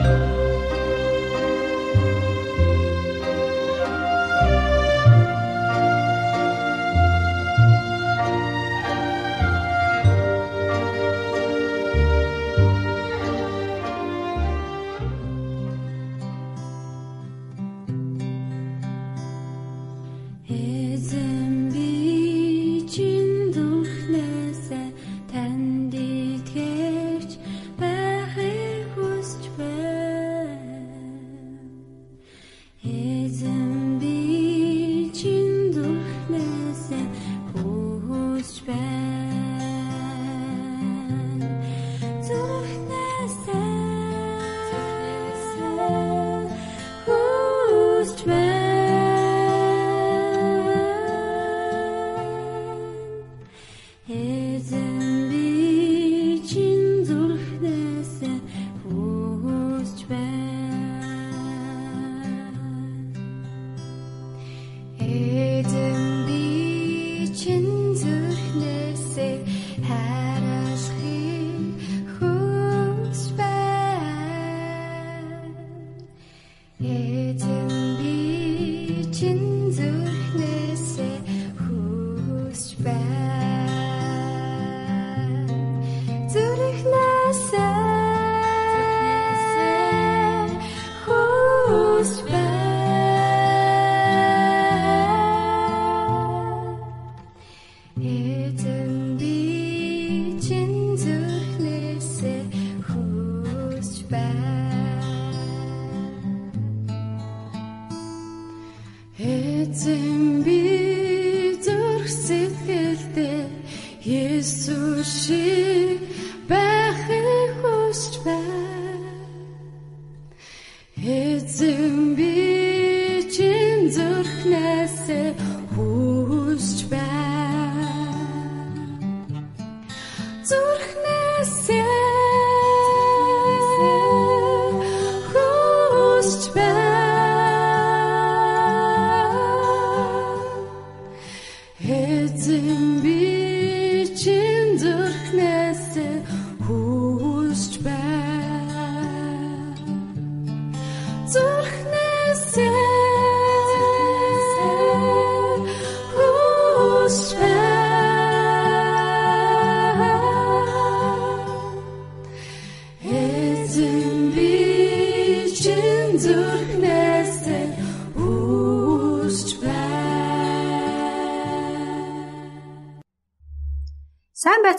Thank you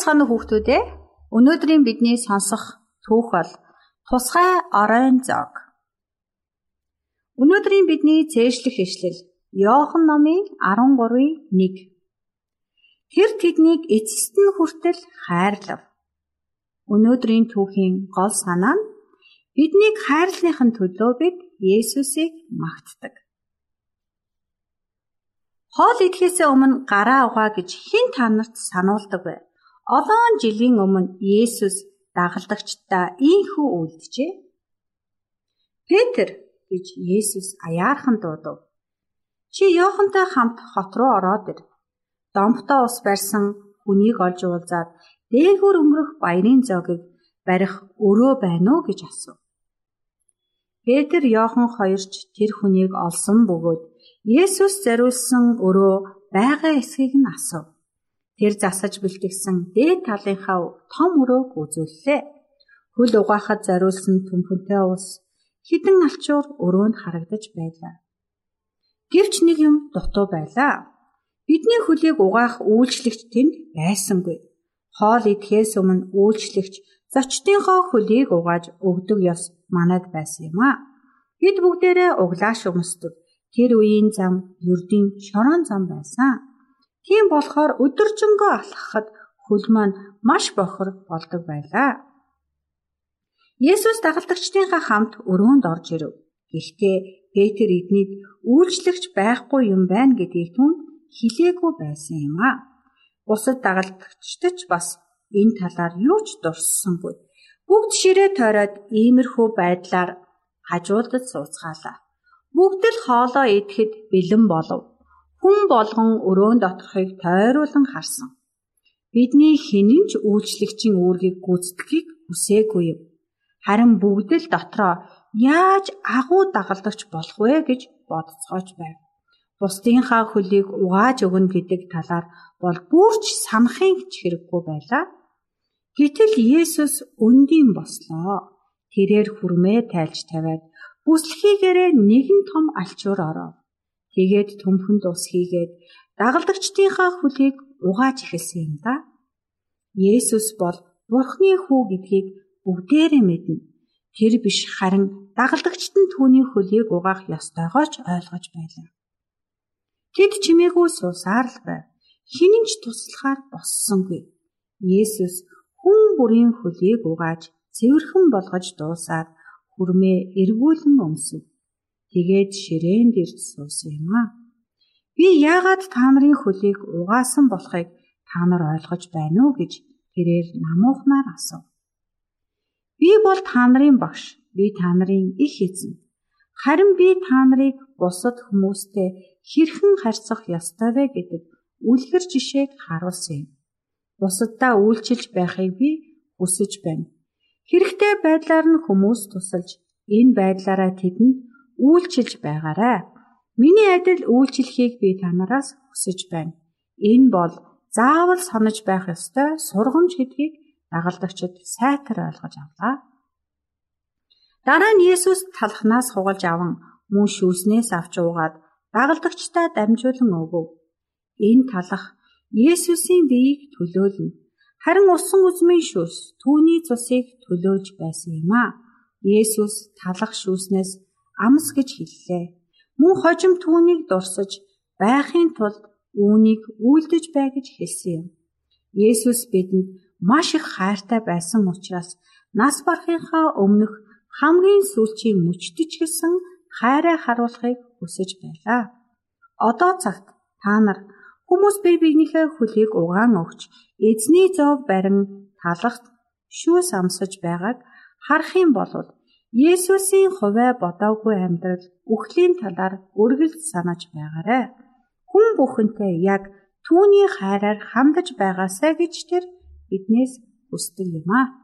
Сайн байцгаана уу хүүхдүүд ээ? Өнөөдрийн бидний сонсох түүх бол тусгай оройн зог. Өнөөдрийн бидний цээжлэх ишлэл Иохан номын 13:1. Тэр тэднийг эцэст нь хүртэл хайрлав. Өнөөдрийн түүхийн гол санаа нь биднийг хайрлахын төлөө бид Есүсийг магтдаг. Хоол идэхээс өмнө гараа угаа гэж хэн та нарт сануулдаг вэ? Олон жилийн өмнө Есүс дагалдагчдаа ийхүү үлджээ. Петр гэж Есүс аяархан дуудав. Чи Йохантай хамт хот руу ороод ир. Домтоо ус барьсан хүнийг олж уулзаад дээгүүр өнгөрөх баярын зоогийг барих өрөө байна уу гэж асуув. Петр Йохан хоёрч тэр хүнийг олсон бөгөөд Есүс зариулсан өрөө байгаа эсхийг нь асуув. Тэр засаж бэлтгэсэн дээд талынхаа том өрөөг үзүүллээ. Хөл угаахад зариулсан төмпөнтэй ус хідэн алчуур өрөөнд харагдаж байлаа. Гэвч нэг юм дутуу байлаа. Бидний хөлийг угаах үйлчлэгч тэнд байсангүй. Хоол идэхээс өмнө үйлчлэгч зочдынхоо хөлийг угааж өгдөг ёс манад байсан юм а. Бид бүгдээрээ углааш өмсдөг. Тэр үеийн зам ердийн шорон зам байсан. Тийм болохоор өдөржингөө алхахад хөл маань маш бохор болдог байлаа. Есүс дагалдагчдынхаа хамт өрөөнд орж ирэв. Гэхдээ Петр эднийд үйлчлэгч байхгүй юм байна гэдгийг түн хилээгүй байсан юм а. Бусад дагалдагчдч бас энэ талаар юу ч дурссангүй. Бүгд ширээ тойроод иймэрхүү байдлаар хажуудад сууцгаалаа. Бүгд л хоолоо идэхэд бэлэн болов. Хүн болгон өрөөнд оторхыг тойруулан харсан. Бидний хинэн ч үйлчлэгчийн үүргийг гүйцэтгэхийг хүсээгүй юм. Харин бүгд л дотроо яаж агуу дагалдагч болох вэ гэж бодцоож байв. Бусдынхаа хөлийг угааж өгнө гэдэг талаар бол бүрч санахын ч хэрэггүй байлаа. Гэтэл Есүс өндийн бослоо. Тэрээр хүрмээ тайлж тавиад бүслэхийгээрээ нэгэн том алчуур оров. Тэгээд төмхөнд ус хийгээд дагалдагчдынхаа хөлийг угааж эхэлсэн юм да. Есүс бол Бурхны хүү гэдгийг бүгдээрээ мэднэ. Тэр биш харин дагалдагчд нь түүний хөлийг угаах ёстойгоо ч ойлгож байлаа. Тэд чимээгүй суусаар л байв. Хинэн ч туслахаар боссонгүй. Есүс хүн бүрийн хөлийг угааж цэвэрхэн болгож дуусаад хүрмээ эргүүлэн өмсөв. Тэгээд ширээн дээр суусан юм аа. Би яагаад та нарын хөлийг угаасан болохыг та нар ойлгож байна уу гэж тэрээр намуухнаар асуув. Би бол та нарын багш. Би та нарын их эзэн. Харин би та нарыг бусад хүмүүстэй хэрхэн харьцах ёстой вэ гэдэг үлгэр жишээг харуулсан юм. Бусаддаа үйлчилж байхыг би хүсэж байна. Хэрэгтэй байдлаар нь хүмүүс тусалж энэ байдлаараа тэдэнд үйлчилж байгаарай. Миний адил үйлчлэхийг би танараас хүсэж байна. Энэ бол заавал санаж байх ёстой сургамж гэдгийг дагалдагчид сайтар ойлгож авлаа. Дараа нь Есүс талхнаас хугалж аван мөн шүүснээс авч уугаад дагалдагчдаа дамжуулан өгөв. Энэ талах Есүсийн биеийг төлөөлнө. Харин усан үзмийн шүүс түүний цусыг төлөөж байсан юм а. Есүс талах шүүснээс амс гэж хэллээ. Мөн хожим түүнийг дурсаж байхын тулд үүнийг үйлдэж бай гэж хэлсэн юм. Есүс бидэнд маш их хайртай байсан учраас нас барахынхаа өмнөх хамгийн сүүлчийн мөчтөж гисэн хайраа харуулахыг хүсэж байлаа. Одоо цагт та нар Хүмүүс бие биенийхээ хөлийг угаан өгч эзний зов барин талахт шүүс амсаж байгааг харах юм бол Есүсийн хувиа бодоогүй амьдрал үхлийн талаар үргэлж санаж байгаарай. Хүн бүхэнтэй яг түүний хайраар хандаж байгаасай гэж тэр биднээс хүсдэг юм аа.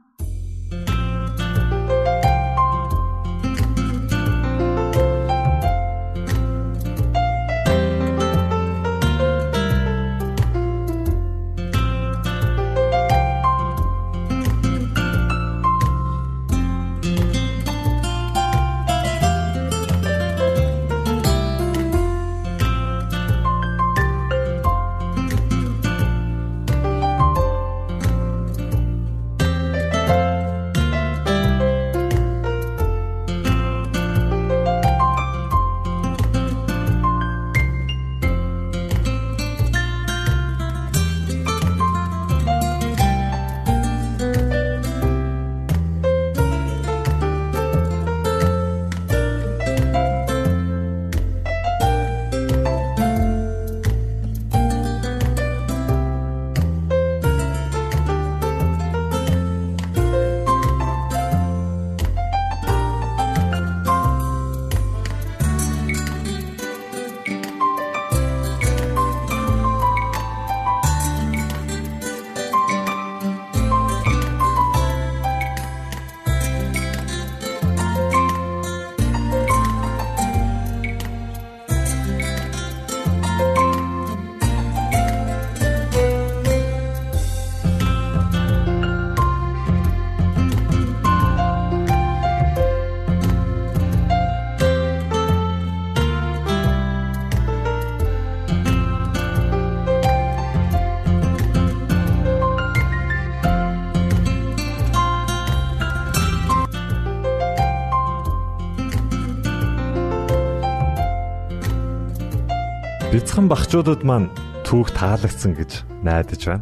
Бяцхан багчуудад маань түүх таалагдсан гэж найдаж байна.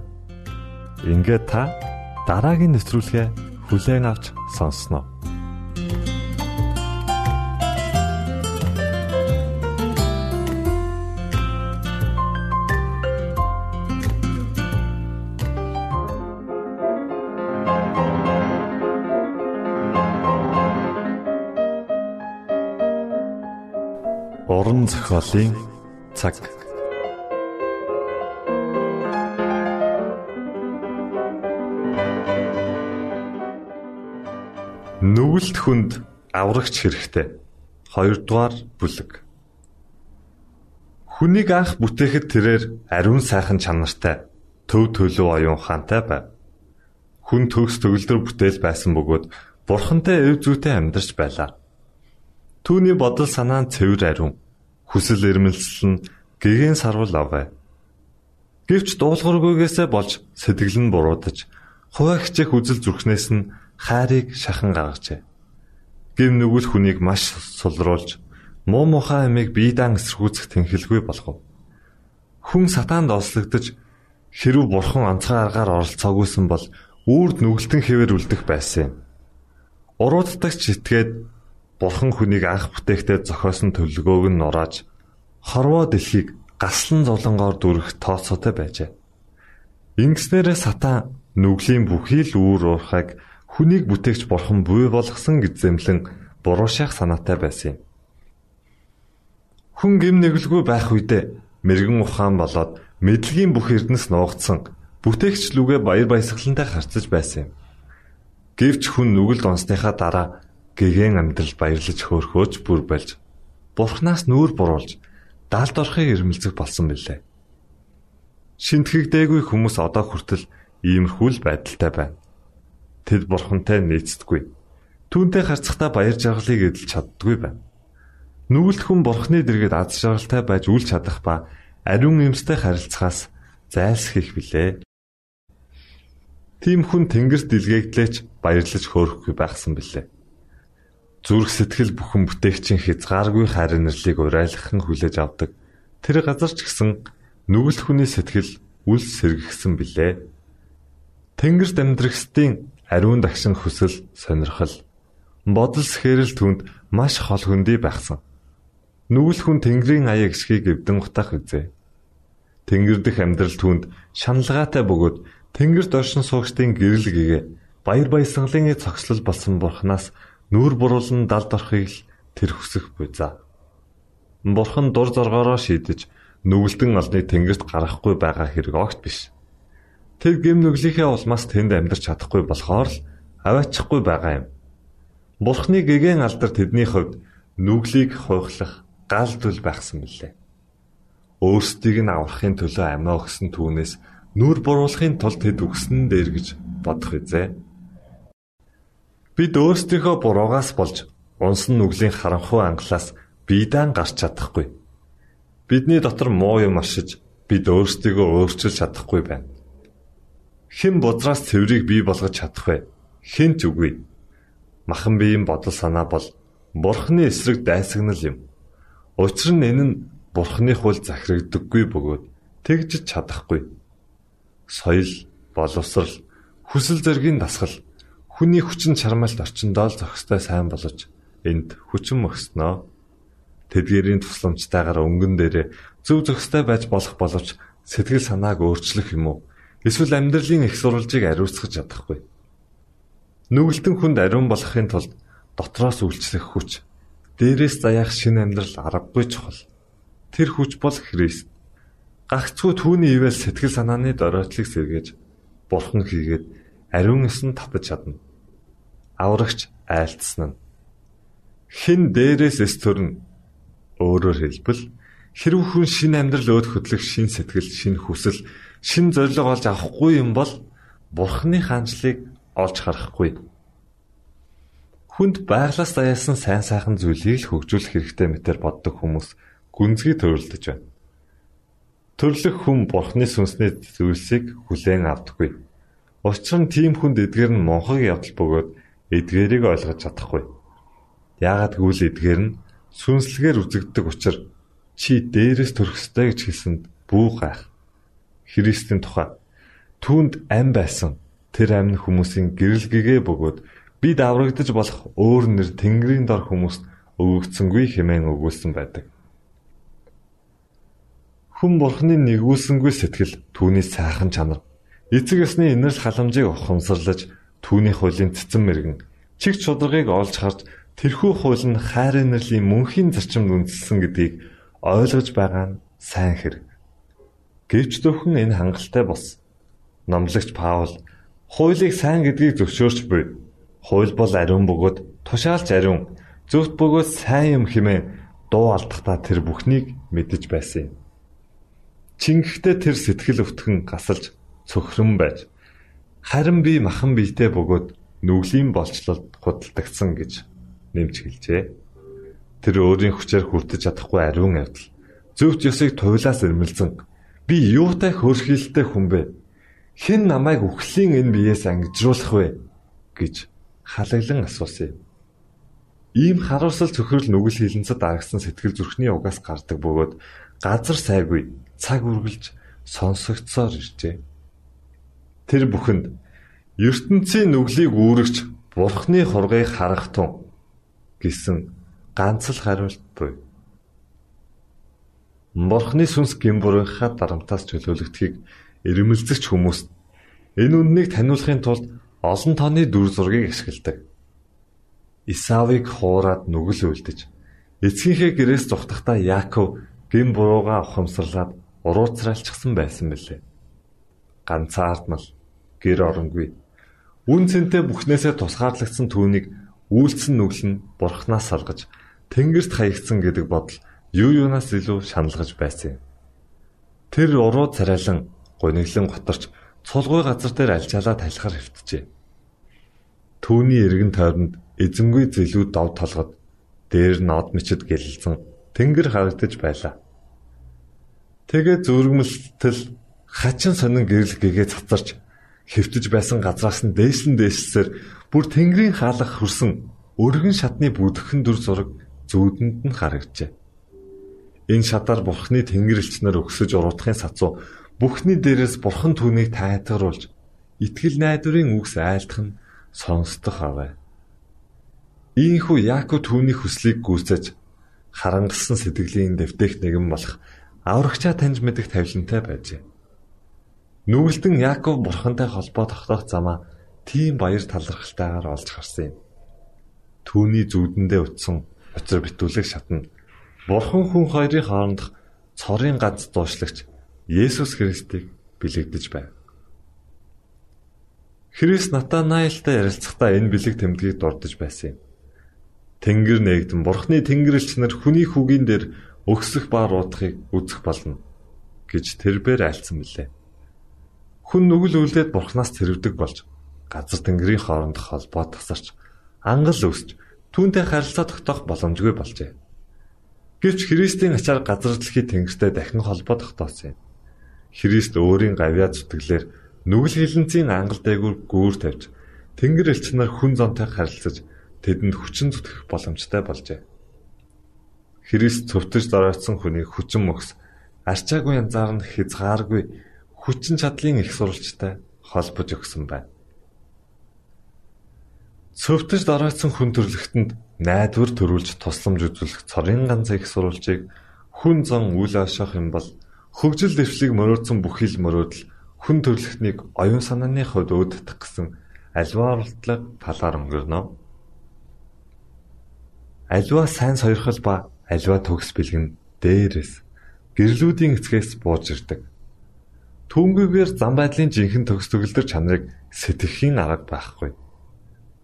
Ингээд та дараагийн нэвтрүүлгээ хүлээн авч сонсноо. Уран зохиолын цаг. Нүгэлт хүнд аврагч хэрэгтэй. 2 дугаар бүлэг. Хүнийг анх бүтээхэд тэрээр ариун сайхан чанартай, төв төлөв оюун ухаантай байв. Хүн төгс төгөлдөр бүтээл байсан бөгөөд бурхантай өв зүйтэй амьдарч байлаа. Түүний бодол санаа нь цэвэр ариун хүсэл эрмэлзэл нь гэгэн сарвал авэ. Гэвч дуулуургүйгээсээ болж сэтгэл нь буруудаж хуваа хичээх үзэл зүрхнээс нь хайрыг шахан гаргажээ. Гим нүгэл хүнийг маш сулруулж муу мухай амийг биедан эсэргүүцэх тэнхэлгүй болгов. Хүн сатаанд ослогдож хэрв бурхан онцгой аргаар оролцоогүйсэн бол үрд нүгэлтэн хэвээр үлдэх байсан юм. Урууддагч итгээд Бурхан хүнийг анх бүтээхдээ зохиосон төлөвлөгөөг нь нурааж хорвоо дэлхийг гаслан зовлонгоор дүрх тооцоотой байжээ. Ингэснээрээ сатан нүглийн бүхий л үүр уурхайг хүнийг бүтээгч бурхан буй болгосон гэж зэмлэн буруу шах санаатай байсан юм. Хүн гим нэглгүй байх үедээ мэрэгэн ухаан болоод мэдлэгийн бүх эрдэнэс нуугдсан бүтээгч лүгэ баяр баясгалантай харцаж байсан юм. Гэвч хүн нүгэлд онсныхаа дараа гэгэн амьдрал баярлаж хөөрхөөж бүр болж бурхнаас нүүр буруулж даалд орохыг ирмэлцэх болсон билээ. Шинтгэгдээгүй хүмүүс одоо хүртэл иймэрхүү л байдалтай байна. Тэд бурхантай нийцдэггүй. Түүнтэй харцахтаа баяр жаргалыг эдэлж чаддгүй байна. Нүгэлт хүн бурхны дэргэд аз жаргалтай байж үл чадах ба ариун эмстэй харилцахаас зайлсхийх билээ. Тим хүн тэнгэрт дэлгээгдлээч баярлаж хөөрөхгүй байхсан билээ. Зүрх сэтгэл бүхэн бүтээгчийн хязгааргүй хайр нэрлийг урайлахын хүлээж авдаг. Тэр газар ч гэсэн нүгэлт хүний сэтгэл үл сэргэгсэн билээ. Тэнгэрт амьдрахстын ариун дагшин хүсэл сонирхол бодол сэхэрэл түнд маш хол хөндөй байхсан. Нүгэл хүн Тэнгэрийн аяг гисхийг эвдэн утах үзээ. Тэнгэр дэх амьдрал түнд шаналгаатай бөгөөд Тэнгэрт оршин суугчдын гэрэл гэгээ баяр баясгалын цогцлол болсон бурхнаас Нүүр буруулан далд орохыг л тэр хүсэх буйзаа. Бурхан дур зоргоороо шийдэж нүгэлтэн олныг тэнгэрт гаргахгүй байгаа хэрэг огт биш. Тэр гэм нүглийнхээ улмаас тэнд амьдарч чадахгүй болохоор л аваачихгүй байгаа юм. Бурхны гэгэн алдар тэдний хувьд нүглийг хуйхлах гал дүл байхсан билээ. Өөрсдийг нь аврахын төлөө амиа өгсөн түүнээс нүур буруулахын тулд тэд өгсөн дээр гэж бодох үзээ. Бид өөрсдийнхөө буруугаас болж унсан нүглийн харанхуй ангалаас биедан гарч чадахгүй. Бидний дотор муу юм ашиж бид өөрсдийгөө өөрчилж чадахгүй байна. Хэн бодраас цэврийг бий болгож чадах вэ? Хэн ч үгүй. Махан биеийн бодол санаа бол Бурхны эсрэг дайсагнал юм. Учир нь энэ нь Бурхны хууль захирагддаггүй бөгөөд тэгж чадахгүй. Соёл, боловсрал, хүсэл зэргийн дасгал Хүний хүчин чармайлт орчиндоо л зохистой сайн болож энд хүчин мөкснөө. Тэдгэрийн тусламжтайгаар өнгөн дээрээ зөв зохистой байж болох боловч сэтгэл санааг өөрчлөх юм уу? Эсвэл амьдралын их сурвалжийг ариусгах чадахгүй. Нүгэлтэн хүнд ариун болохын тулд дотроос үйлчлэх хүч, дээрээс заяах шинэ амьдрал аргагүй чухал. Тэр хүч бол Христ. Гагцгүй түүний ивэл сэтгэл санааны доройтлыг сэргээж бурхан хийгээд ариун эсэн татаж чадна. Аврагч айлтсан нь хэн дээрээс эс төрн өөрөөр хэлбэл хэрв хүн шинэ амьдрал өөд хөдлөх шин сэтгэл, шин хүсэл, шин зориг олж авахгүй юм бол бурхны хаанчлыг олж харахгүй. Хүнд байглаас даяасан сайн сайхан зүйлийг л хөгжүүлэх хэрэгтэй мэтэр боддог хүмүүс гүнзгий төрөлдөж байна. Төрлөх хүн бурхны сүнсний зүйлсийг хүлээн авдаггүй. Учир нь тийм хүнд эдгээр нь монхог явдал бөгөөд эдгээрийг ойлгож чадахгүй. Яагаад гэвэл эдгээр нь сүнслэгээр үзэгддэг учраас чи дээрээс төрөх ёстой гэж хэлсэнд бүү гайх. Христийн тухай түүнд ам байсан тэр амны хүмүүсийн гэрэл гэгээ бөгөөд бид аврагдаж болох өөр нэр Тэнгэрийн дор хүмүүст өгөгдсөнгүй хэмээн өгүүлсэн байдаг. Хүн бурхны нэгүүлсэнгүй сэтгэл түүний сайхан чанар. Эцэг ёсны инэрл халамжийг ухамсарлаж түүний хуулийн цэцэн мэрэгэн чиг чударгыг олж харж тэрхүү хууль нь хайр инэрлийн мөнхийн зарчимд үндэслэн гэдгийг ойлгож байгаа нь сайн хэрэг. Гэвч зөвхөн энэ хангалттай бос. Номлогч Паул хуулийг сайн гэдгийг зөвшөөрч буй. Хууль бол ариун бөгөөд тушаалч ариун, зөвхт бөгөөд сайн юм хэмээн дуу алдахдаа тэр бүхнийг мэдэж байсан юм. Чингэхдээ тэр сэтгэл өвтгөн гасалж цөхрөн байж харин би махан биетэй бөгөөд нүглийн болцлолд худалдагдсан гэж нэмж хэлжээ. Тэр өөрийн хүчээр хүртэж чадахгүй ариун явдал. Зөвхт ёсыг туйлаас ирмэлзэн би юутай хөрхилтэй хүн бэ? Хэн намайг үхлийн энэ биеэс ангижруулах вэ гэж халаглан асуусан юм. Ийм харуулсал цөхрөл нүгэл хилэнцэд дарагсан сэтгэл зүрхний угаас гардаг бөгөөд газар сайгүй цаг үргэлж сонсогдсоор иржээ. Тэр бүхэнд ертөнцийн нүглийг үүрэгч бурхны хургийг харах тун гэсэн ганц л хариулт буй. Бурхны сүнс гимбурынхаа дарамтаас чөлөөлөгдөхийг ирмэлзэгч хүмүүс энэ үннийг таниулахын тулд олон тооны дүр зургийг ашигладаг. Исавыг хуураад нүгэл үлдэж эцгийнхээ гэрээс зүхтахдаа Яаков гин бурууга ухамсарлаад урууцралчихсан байсан билээ. Ганцаардмал гэр оронгүй. Үн цэнтэй бүхнээсээ тусгаарлагдсан түүнийг үйлцэн нүгэл нь бурхнаас салгаж тэнгэрт хаягдсан гэдэг бодол юу юунаас илүү шаналгаж байсан юм. Тэр уруу царайлан гониглон готорч цулгүй газар дээр альчаалаа талхаар хөвтжээ. Түүний эргэн тойронд эзэнгүй зэлүүд дов толгод дээр нод мчид гэлэлцэн тэнгэр харагдаж байлаа. Тэгээ зүргэмэлтэл хачин сонин гэрэл гэгээ цацарч хэвтэж байсан газраас нь дээшлэн дээшлсээр бүр тэнгэрийн хаалах хөрсөн өргөн шатны бүдгхэн дүр зураг зүүдэнд нь харагджээ. Энэ шатаар бурхны тэнгэр элчнэр өгсөж уруудахын сацуу бүхний дээрээс бурхан түүнийг тайтгаруулж итгэл найдварын үгс айлтах нь сонсдох аваа. Ийхүү Яаков түүний хүслийг гүйцэж харангалсан сэтгэлийн дэвтэх нэгэн болох аврагчаа таньж мэдэх тавилантай байжээ. Нүгэлтэн Яаков бурхантай холбоо тогтоох замаа тийм баяр талархалтайгаар олж харсан юм. Түүний зүудэндээ утсан учир битүүлэг шатна. Бурхан хүн хоёрын хоорондох цорын ганц дуушлагч Есүс Христийг бэлэгдэж байв. Христ Натанаилтай ярилцахдаа энэ бэлэг тэмдгийг дурдж байсан юм. Тэнгэр нээгдэн Бурхны тэнгэрлэгч нар хүний хүүгийн дээр өгсөх ба руудахыг үзэх болно гэж тэрбээр айлцсан билээ. Хүн нүгэл үлдээд бурхнаас тэрвдэг болж газар тэнгэрийн хоорондох холбоо тасарч ангал өсч түүнтэй харилцаа тогтоох боломжгүй болжээ. Гэвч Христийн ачаар газар дэлхий тэнгэртэй дахин холбоо тогтоосон юм. Христ өөрийн гавьяа зүтгэлээр нүгэл хилэнцийн ангал дээгүүр гүүр тавьж тэнгэр элч нар хүн зонтой харилцаж тэдэнд хүчин зүтгэх боломжтой болжээ. Христ цөвтөж доройтсон хүнийг хүчин мөхс арчаагүй янзаар нь хязгааргүй хүчин чадлын их сурвалжтай холбож өгсөн байна. Цөвтөж дараацсан хүн төрлөختөнд найдвар төрүүлж тусламж үзүүлэх цорын ганц их сурвалжийг хүн зан үйл ашиглах юм бол хөгжил дэвшлиг мөрөөдсөн бүхэл мөрөөдөл хүн төрлөختнийг оюун санааны хувьд өөддөх гэсэн аливаа оролдлого талаар өнгөрнө. Аливаа сайн сойрхол ба аливаа төгс бэлгэн дээрээс гэрлүүдийн эцгээс бууж ирдэг. Түүнгүйгээр зам байдлын жинхэнэ төгс төгөлдөр чанарыг сэтгэхийн арга байхгүй.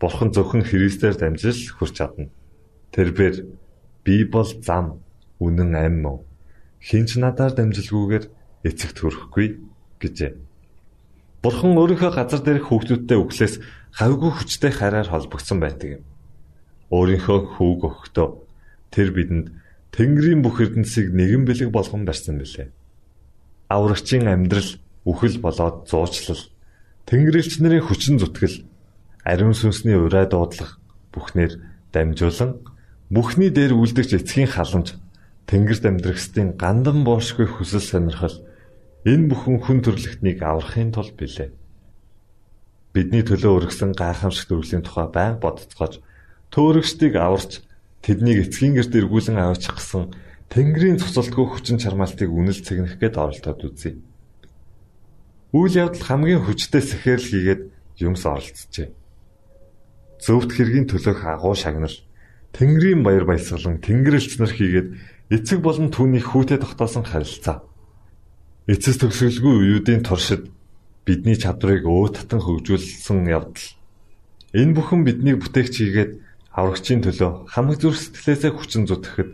Бурхан зөвхөн Христээр дамжиж хүрч чадна. Тэрээр би бол зам, үнэн ам мөн. Хинч надаар дамжилгүйгээр эцэгт хүрэхгүй гэжээ. Бурхан өөрийнхөө газар дээрх хүүхдүүдтэй өглөөс хавьгүй хүчтэй хараар холбогдсон байдаг юм. Өөрийнхөө хүүг өгөхдөө Тэр бидэнд Тэнгэрийн бүх эрдэнсийг нэгэн бэлэг болгон барьсан билээ. Аврагчийн амьдрал үхэл болоод зуучлал, Тэнгэрлэгч нарын хүчин зүтгэл, ариун сүнсний урай дуудлага бүхнээр дамжуулан бүхний дээр үлдэгч эцгийн халамж Тэнгэрт амьдрахстын гандан боошгүй хүсэл сонирхол энэ бүхэн хүн төрлөختнийг аврахын тулд билээ. Бидний төлөө өргөсөн гайхамшигт өргөлийн тухай байнга бодцоож төөрөгчдийг аварч тэднийг эцгийн гэрт эргүүлэн аваачих гэсэн Тэнгэрийн цуцалтгүй хүчин чармаалтыг үнэл цэгнэх гээд оролдоод үзье. Үйл явдал хамгийн хүчтэй сэхэрл хийгээд юмс оролцжээ. Зөвхт хэргийн төлөөх агуу шагнал Тэнгэрийн баяр баясгалан Тэнгэрлэгч нар хийгээд эцэг болон түүний хүүтэд тогтоосон харилцаа. Эцэс төгсгөлгүй үеүүдийн туршид бидний чадварыг өө татан хөгжүүлсэн явдал. Энэ бүхэн биднийг бүтээгч хийгээд аврагчийн төлөө хамаг зүр сэтгэлээсээ хүчин зүтгэхэд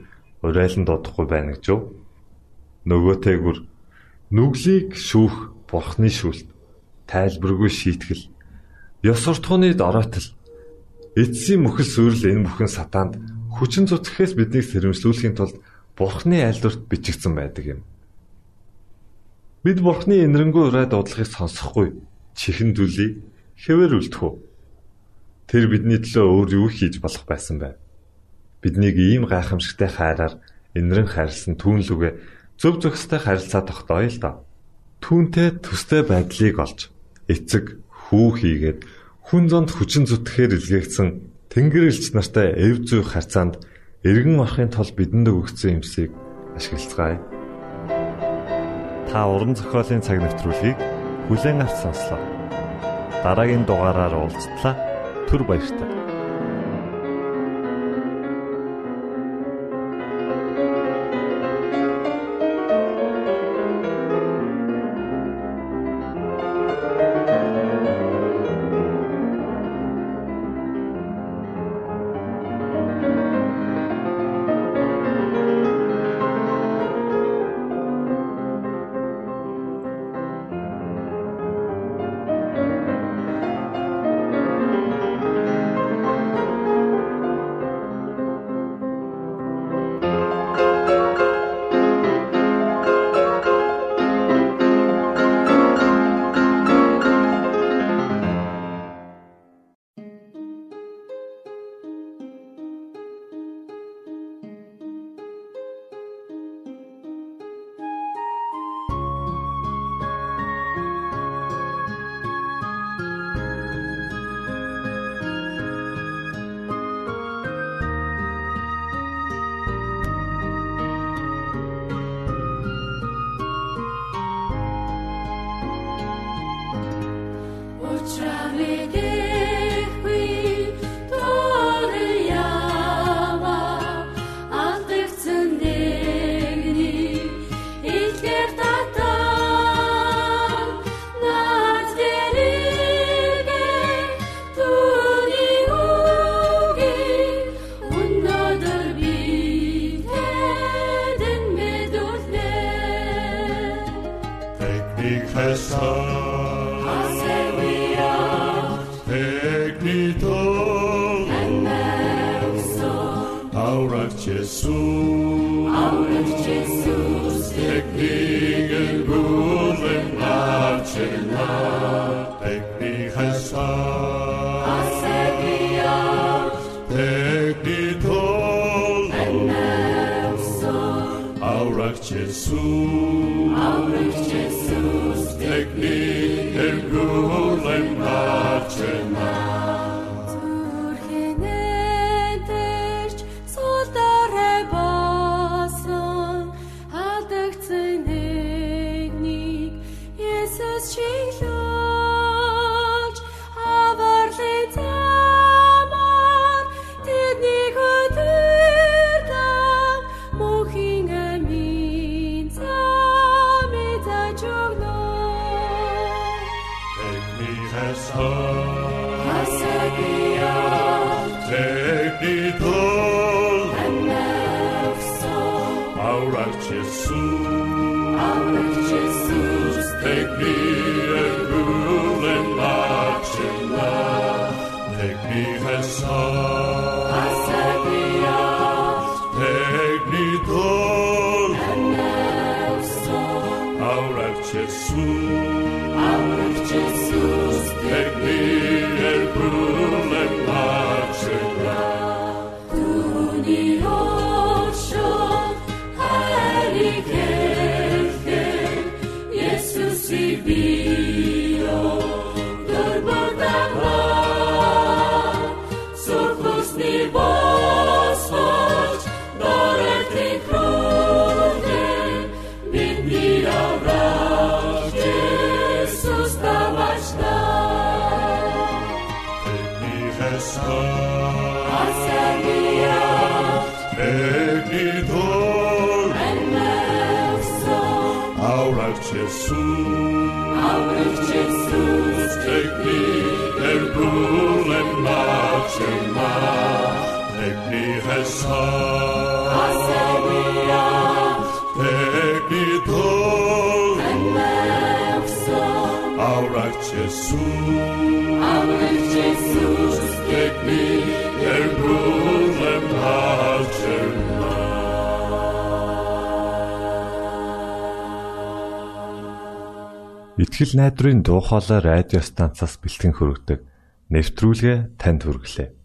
урайлан дуудахгүй байна гэж юу? Нөгөөтэйгүр нүглийг шүүх бурхны шүлт, тайлбаргүй шийтгэл, ёс суртахууны дороотл, эцсийн мөхөл сүрэл энэ бүхэн сатаанд хүчин зүтгэхээс биднийг сэрэмжлүүлэхийн тулд бурхны айлдварт бичигдсэн байдаг юм. Бид бурхны инэрэнгуй ураа дуудлагыг сонсохгүй чихэн дүлий хэвээр үлдэх үү? Тэр бидний төлөө өөр юу хийж болох байсан бэ? Биднийг ийм гайхамшигтай хайраар инэрэн хайрлсан түүнлүгэ зөв зөвхөстэй харилцаа тогтооё л доо. Түүнтэй төстэй байдлыг олж эцэг хүү хийгээд хүн зонд хүчин зүтгэхээр илгээгдсэн Тэнгэр элч нартай эв зүй харьцаанд эргэн орохын тулд бидэнд өгсөн юмсыг ашиглацгаая та уран зохиолын цаг навтруулыг бүлээн авч сонслоо. Дараагийн дугаараар уулзтлаа. Түр баярлалаа. Jesus. Jesus, our Jesus, take me and rule and and Итгэл найдрын дуу хоолой радио станцаас бэлтгэн хөрөгдөг нэвтрүүлгээ танд хүргэлээ.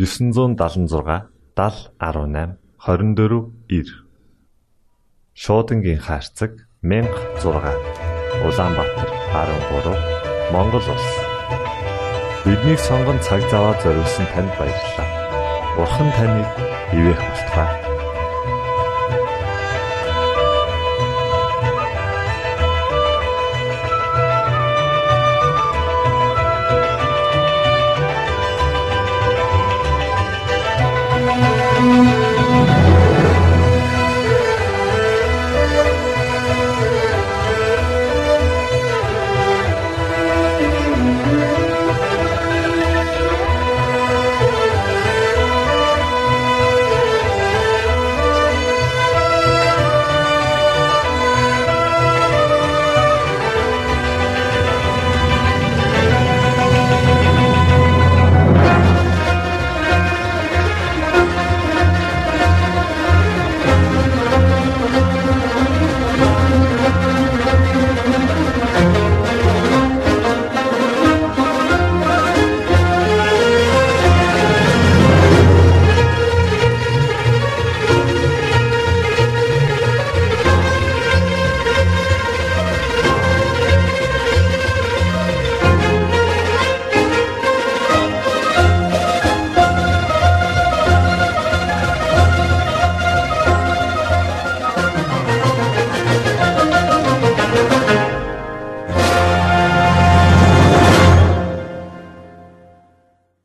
976 7018 24 9 Шуудангийн хаяг 16 Улаанбаатар 13 Монгол улс. Биднийг сонгонд цаг зав аваад зориулсан танд баярлалаа. Бурхан таныг ивээх болтугай